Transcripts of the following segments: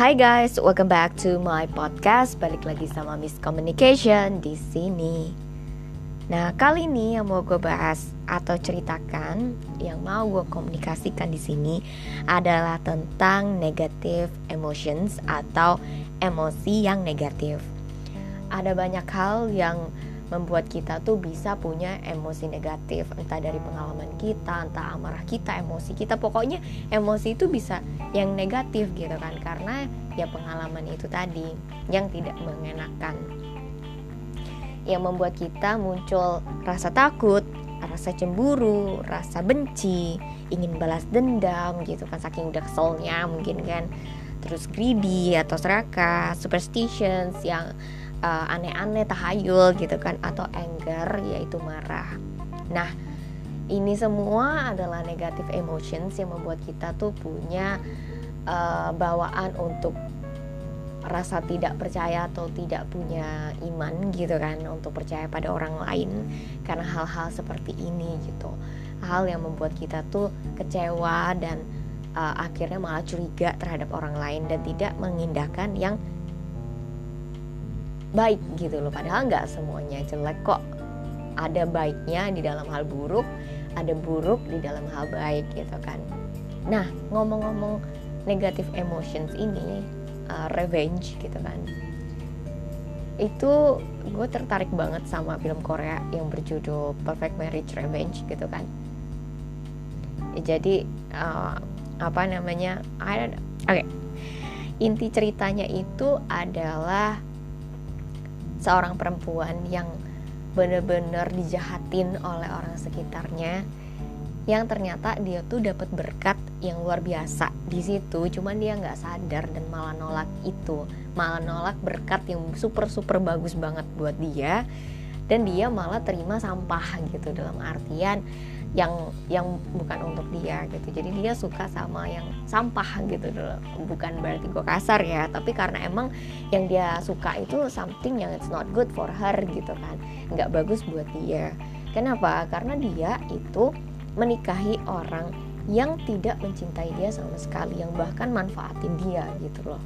Hai guys, welcome back to my podcast. Balik lagi sama Miss Communication di sini. Nah, kali ini yang mau gue bahas atau ceritakan, yang mau gue komunikasikan di sini adalah tentang negative emotions atau emosi yang negatif. Ada banyak hal yang membuat kita tuh bisa punya emosi negatif entah dari pengalaman kita entah amarah kita emosi kita. Pokoknya emosi itu bisa yang negatif gitu kan karena ya pengalaman itu tadi yang tidak mengenakan. Yang membuat kita muncul rasa takut rasa cemburu rasa benci ingin balas dendam gitu kan saking udah keselnya mungkin kan. Terus greedy atau serakah superstitions yang uh, aneh-aneh tahayul gitu kan atau anger yaitu marah. Nah ini semua adalah negatif emotions yang membuat kita tuh punya uh, bawaan untuk rasa tidak percaya atau tidak punya iman gitu kan untuk percaya pada orang lain karena hal-hal seperti ini gitu. Hal yang membuat kita tuh kecewa dan uh, akhirnya malah curiga terhadap orang lain dan tidak mengindahkan yang baik gitu loh. Padahal nggak semuanya jelek kok. Ada baiknya di dalam hal buruk ada buruk di dalam hal baik gitu kan. Nah ngomong-ngomong negative emotions ini uh, revenge gitu kan. Itu gue tertarik banget sama film Korea yang berjudul Perfect Marriage Revenge gitu kan. Jadi uh, apa namanya oke okay. inti ceritanya itu adalah seorang perempuan yang benar-benar dijahatin oleh orang sekitarnya yang ternyata dia tuh dapat berkat yang luar biasa di situ cuman dia nggak sadar dan malah nolak itu. Malah nolak berkat yang super super bagus banget buat dia dan dia malah terima sampah gitu dalam artian yang yang bukan untuk dia gitu. Jadi dia suka sama yang sampah gitu dulu. Bukan berarti gue kasar ya tapi karena emang yang dia suka itu something yang it's not good for her gitu kan. Nggak bagus buat dia. Kenapa? Karena dia itu menikahi orang yang tidak mencintai dia sama sekali yang bahkan manfaatin dia gitu loh.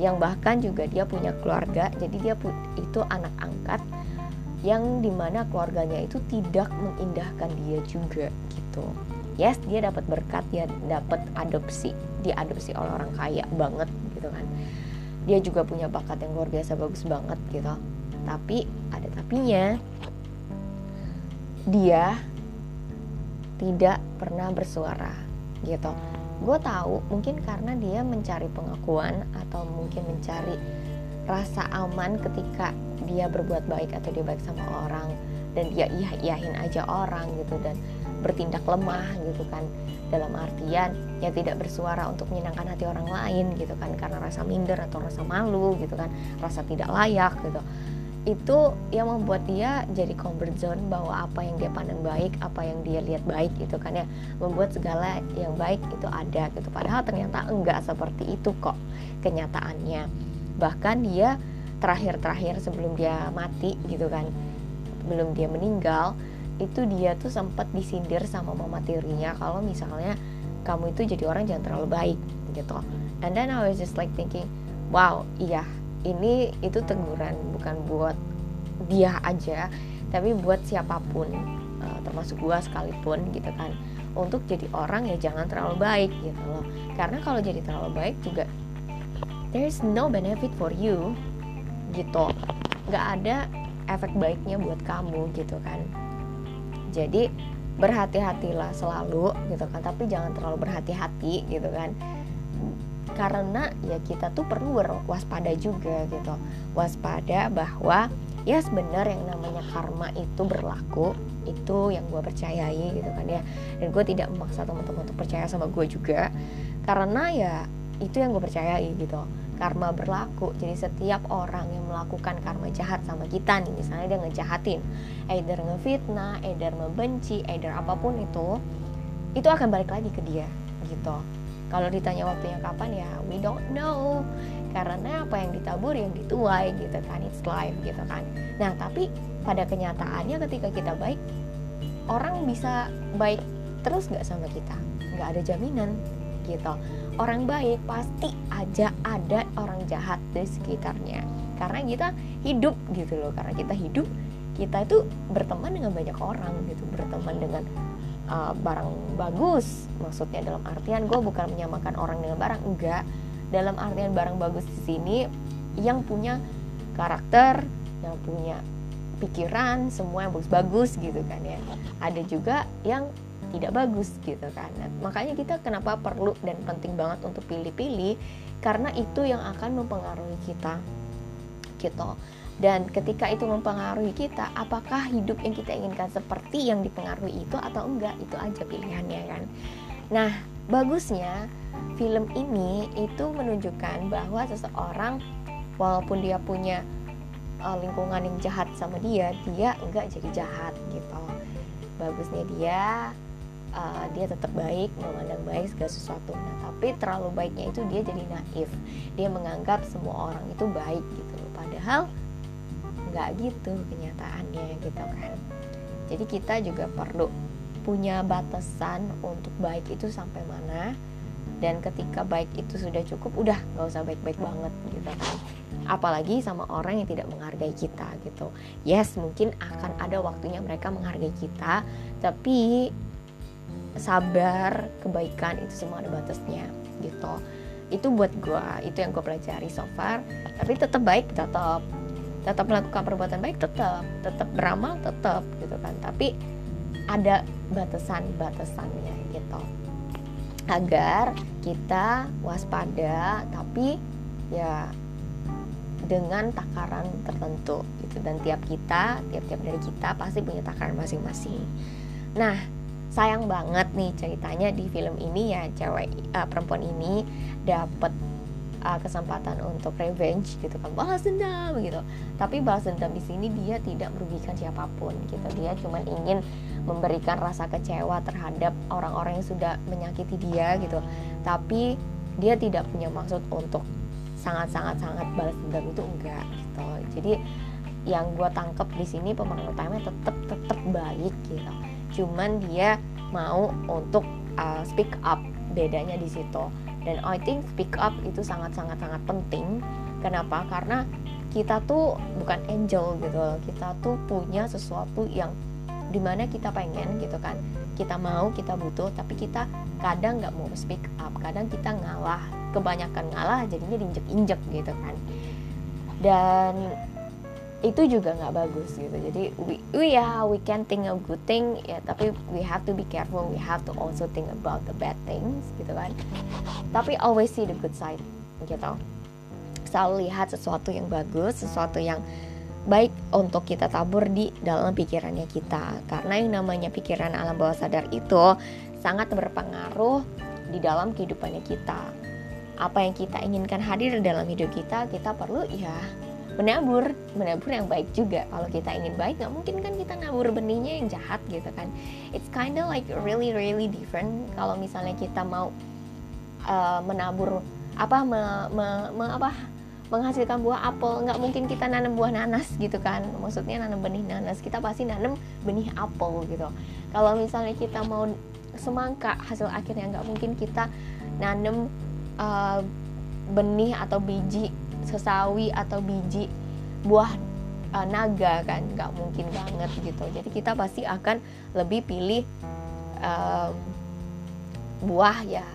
Yang bahkan juga dia punya keluarga jadi dia itu anak angkat yang di mana keluarganya itu tidak mengindahkan dia juga gitu. Yes dia dapat berkat dia dapat adopsi diadopsi oleh orang kaya banget gitu kan. Dia juga punya bakat yang luar biasa bagus banget gitu. Tapi ada tapinya. Dia tidak pernah bersuara gitu. Gue tahu mungkin karena dia mencari pengakuan atau mungkin mencari rasa aman ketika dia berbuat baik atau dia baik sama orang. Dan dia iya iyahin aja orang gitu dan bertindak lemah gitu kan. Dalam artian ya tidak bersuara untuk menyenangkan hati orang lain gitu kan. Karena rasa minder atau rasa malu gitu kan. Rasa tidak layak gitu. Itu yang membuat dia jadi comfort zone bahwa apa yang dia pandang baik apa yang dia lihat baik gitu kan ya. Membuat segala yang baik itu ada gitu. Padahal ternyata enggak seperti itu kok kenyataannya bahkan dia terakhir-terakhir sebelum dia mati gitu kan belum dia meninggal itu dia tuh sempat disindir sama mama tirinya kalau misalnya kamu itu jadi orang jangan terlalu baik gitu. And then I was just like thinking wow iya ini itu teguran bukan buat dia aja tapi buat siapa pun uh, termasuk gua sekalipun gitu kan. Untuk jadi orang ya jangan terlalu baik gitu loh. Karena kalau jadi terlalu baik juga there is no benefit for you gitu. Nggak ada efek baiknya buat kamu gitu kan. Jadi berhati-hatilah selalu gitu kan tapi jangan terlalu berhati-hati gitu kan. Karena ya kita tuh perlu waspada juga gitu. Waspada bahwa ya sebenarnya yang namanya karma itu berlaku itu yang gue percayai gitu kan ya. Dan gue tidak memaksa teman-teman untuk percaya sama gue juga. Karena ya itu yang gue percayai gitu karma berlaku. Jadi setiap orang yang melakukan karma jahat sama kita nih misalnya dia ngejahatin either ngefitnah either membenci either apa pun itu itu akan balik lagi ke dia gitu. Kalau ditanya waktunya kapan ya we don't know. Karena apa yang ditabur yang dituai gitu kan it's life gitu kan. Nah tapi pada kenyataannya ketika kita baik orang bisa baik terus nggak sama kita? Nggak ada jaminan gitu. Orang baik pasti aja ada orang jahat di sekitarnya. Karena kita hidup gitu loh karena kita hidup kita itu berteman dengan banyak orang gitu berteman dengan uh, barang bagus. Maksudnya dalam artian gue bukan menyamakan orang dengan barang enggak. Dalam artian barang bagus di sini yang punya karakter yang punya pikiran semua yang bagus-bagus gitu kan ya. Ada juga yang tidak bagus gitu kan. Nah, makanya kita kenapa perlu dan penting banget untuk pilih-pilih karena itu yang akan mempengaruhi kita gitu. Dan ketika itu mempengaruhi kita apakah hidup yang kita inginkan seperti yang dipengaruhi itu atau enggak? Itu aja pilihannya kan. Nah bagusnya film ini itu menunjukkan bahwa seseorang walaupun dia punya uh, lingkungan yang jahat sama dia dia enggak jadi jahat gitu. Bagusnya dia uh, dia tetap baik memandang baik segala sesuatu. Nah tapi terlalu baiknya itu dia jadi naif. Dia menganggap semua orang itu baik gitu loh. Padahal nggak gitu kenyataannya gitu kan. Jadi kita juga perlu punya batasan untuk baik itu sampai mana. Dan ketika baik itu sudah cukup udah nggak usah baik-baik banget gitu kan. Apalagi sama orang yang tidak menghargai kita gitu. Yes mungkin akan ada waktunya mereka menghargai kita tapi sabar kebaikan itu semua ada batasnya gitu. Itu buat gue itu yang gue pelajari so far. Tapi tetap baik tetap. Tetap melakukan perbuatan baik tetap. Tetap beramal tetap gitu kan. Tapi ada batasan-batasannya gitu. Agar kita waspada tapi ya dengan takaran tertentu gitu. Dan tiap kita tiap-tiap dari kita pasti punya takaran masing-masing. Nah sayang banget nih ceritanya di film ini ya cewek uh, perempuan ini dapat uh, kesempatan untuk revenge gitu kan. Balas dendam gitu. Tapi balas dendam di sini dia tidak merugikan siapa pun gitu. Dia cuma ingin memberikan rasa kecewa terhadap orang-orang yang sudah menyakiti dia gitu. Tapi dia tidak punya maksud untuk sangat-sangat sangat balas dendam itu enggak gitu. Jadi yang gue tangkep di sini pemeran utamanya tetap tetap baik gitu cuman dia mau untuk uh, speak up bedanya di situ. Dan I think speak up itu sangat-sangat sangat penting. Kenapa? Karena kita tuh bukan angel gitu kita tuh punya sesuatu yang di mana kita pengen gitu kan. Kita mau kita butuh tapi kita kadang nggak mau speak up. Kadang kita ngalah kebanyakan ngalah jadinya diinjek-injek gitu kan. Dan itu juga nggak bagus gitu. Jadi we, we ya we can think a good thing ya tapi we have to be careful. We have to also think about the bad things gitu kan. Tapi always see the good side gitu. Selalu lihat sesuatu yang bagus sesuatu yang baik untuk kita tabur di dalam pikirannya kita. Karena yang namanya pikiran alam bawah sadar itu sangat berpengaruh di dalam kehidupannya kita. Apa yang kita inginkan hadir dalam hidup kita kita perlu ya menabur menabur yang baik juga. Kalau kita ingin baik nggak mungkin kan kita nabur benihnya yang jahat gitu kan. It's kinda like really really different. Kalau misalnya kita mau uh, menabur apa me, me, me, apa menghasilkan buah apel nggak mungkin kita nanam buah nanas gitu kan. Maksudnya nanam benih nanas. Kita pasti nanam benih apel gitu. Kalau misalnya kita mau semangka hasil akhirnya nggak mungkin kita nanam uh, benih atau biji sesawi atau biji buah uh, naga kan nggak mungkin banget gitu. Jadi kita pasti akan lebih pilih um, buah ya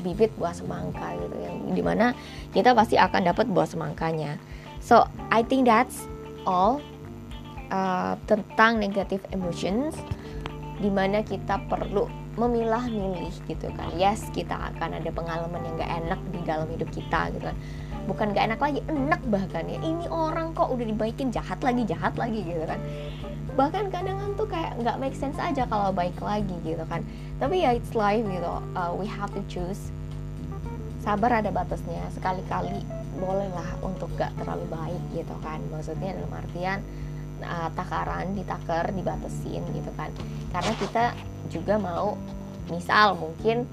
bibit buah semangka gitu yang di mana kita pasti akan dapat buah semangkanya. So I think that's all uh, tentang negative emotions di mana kita perlu memilah-milih gitu kan. Yes kita akan ada pengalaman yang gak enak di dalam hidup kita gitu kan bukan gak enak lagi enak bahkan ya. Ini orang kok udah dibaikin jahat lagi jahat lagi gitu kan. Bahkan kadang tuh kayak nggak make sense aja kalau baik lagi gitu kan. Tapi ya it's life gitu. Uh, we have to choose. Sabar ada batasnya sekali-kali bolehlah untuk gak terlalu baik gitu kan. Maksudnya dalam artian uh, takaran ditaker dibatasin gitu kan. Karena kita juga mau misal mungkin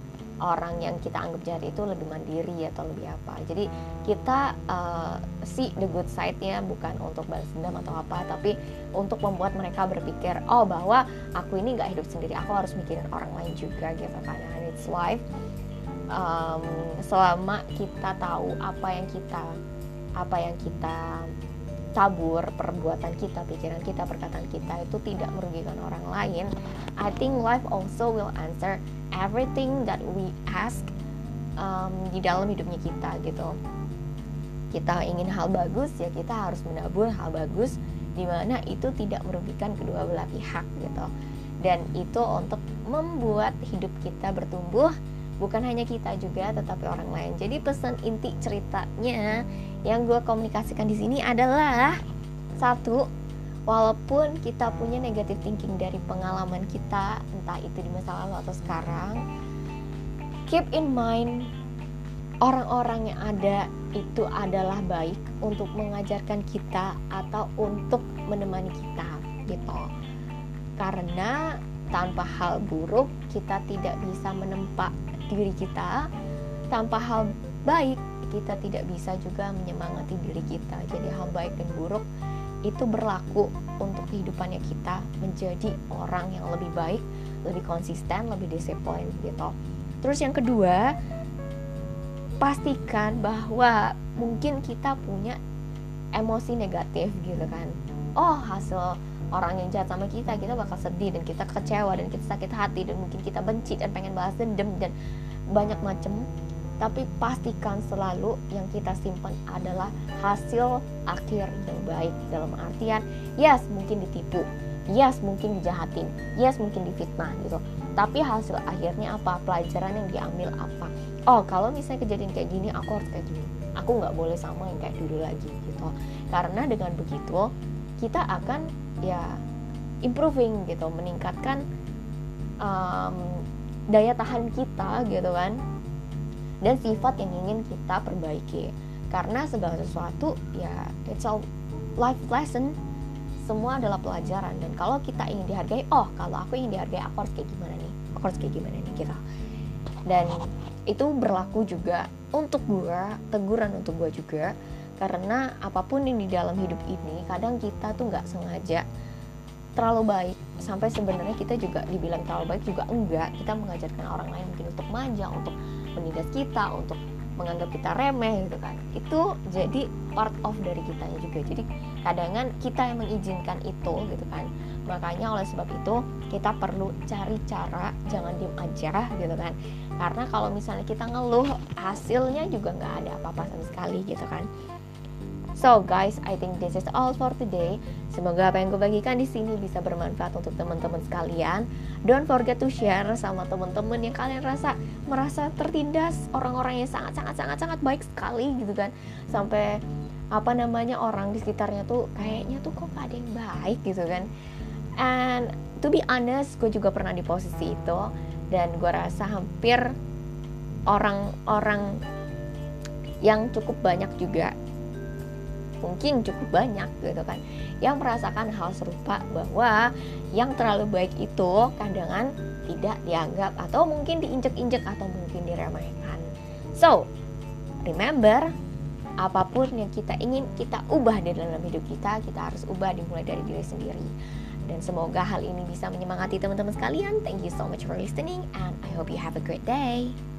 orang yang kita anggap jahat itu lebih mandiri atau lebih apa. Jadi kita uh, see the good side-nya bukan untuk balas dendam atau apa tapi untuk membuat mereka berpikir oh bahwa aku ini nggak hidup sendiri aku harus mikirin orang lain juga gitu kan. And it's life um, selama kita tahu apa yang kita apa yang kita tabur perbuatan kita, pikiran kita, perkataan kita itu tidak merugikan orang lain, I think life also will answer everything that we ask um, di dalam hidupnya kita gitu. Kita ingin hal bagus ya kita harus menabur hal bagus di mana itu tidak merugikan kedua belah pihak gitu. Dan itu untuk membuat hidup kita bertumbuh bukan hanya kita juga tetapi orang lain jadi pesan inti ceritanya yang gue komunikasikan di sini adalah satu walaupun kita punya negative thinking dari pengalaman kita entah itu di masa lalu atau sekarang keep in mind orang-orang yang ada itu adalah baik untuk mengajarkan kita atau untuk menemani kita gitu. Karena tanpa hal buruk kita tidak bisa menempa diri kita. Tanpa hal baik kita tidak bisa juga menyemangati diri kita. Jadi hal baik dan buruk itu berlaku untuk kehidupannya kita menjadi orang yang lebih baik lebih konsisten lebih disiplin gitu. Terus yang kedua pastikan bahwa mungkin kita punya emosi negatif gitu kan. Oh hasil orang yang jahat sama kita kita bakal sedih dan kita kecewa dan kita sakit hati dan mungkin kita benci dan pengen balas dendam dan banyak macam tapi pastikan selalu yang kita simpan adalah hasil akhir yang baik. Dalam artian yes mungkin ditipu. Yes mungkin dijahatin. Yes mungkin difitnah gitu. Tapi hasil akhirnya apa? Pelajaran yang diambil apa? Oh kalau misalnya kejadian kayak gini aku harus kayak gini. Aku nggak boleh sama yang kayak dulu lagi gitu. Karena dengan begitu kita akan ya improving gitu. Meningkatkan um, daya tahan kita gitu kan dan sifat yang ingin kita perbaiki. Karena segala sesuatu ya it's a life lesson. Semua adalah pelajaran. Dan kalau kita ingin dihargai oh kalau aku ingin dihargai aku harus kayak gimana nih? Aku harus kayak gimana nih gitu. Dan itu berlaku juga untuk gue teguran untuk gue juga. Karena apa pun yang di dalam hidup ini kadang kita tuh nggak sengaja terlalu baik. Sampai sebenarnya kita juga dibilang terlalu baik juga enggak. Kita mengajarkan orang lain mungkin untuk manja untuk menindas kita untuk menganggap kita remeh gitu kan. Itu jadi part of dari kitanya juga. Jadi kadangan kita yang mengizinkan itu gitu kan. Makanya oleh sebab itu kita perlu cari cara jangan diem aja gitu kan. Karena kalau misalnya kita ngeluh hasilnya juga nggak ada apa-apa sama sekali gitu kan So guys, I think this is all for today. Semoga apa yang gue bagikan di sini bisa bermanfaat untuk teman-teman sekalian. Don't forget to share sama teman-teman yang kalian rasa merasa tertindas, orang-orang yang sangat sangat sangat sangat baik sekali gitu kan. Sampai apa namanya orang di sekitarnya tuh kayaknya tuh kok gak ada yang baik gitu kan. And to be honest, gue juga pernah di posisi itu dan gue rasa hampir orang-orang yang cukup banyak juga mungkin cukup banyak gitu kan yang merasakan hal serupa bahwa yang terlalu baik itu kadang tidak dianggap atau mungkin diinjek-injek atau mungkin diremehkan. So, remember apa pun yang kita ingin kita ubah di dalam hidup kita, kita harus ubah dimulai dari diri sendiri. Dan semoga hal ini bisa menyemangati teman-teman sekalian. Thank you so much for listening and I hope you have a great day.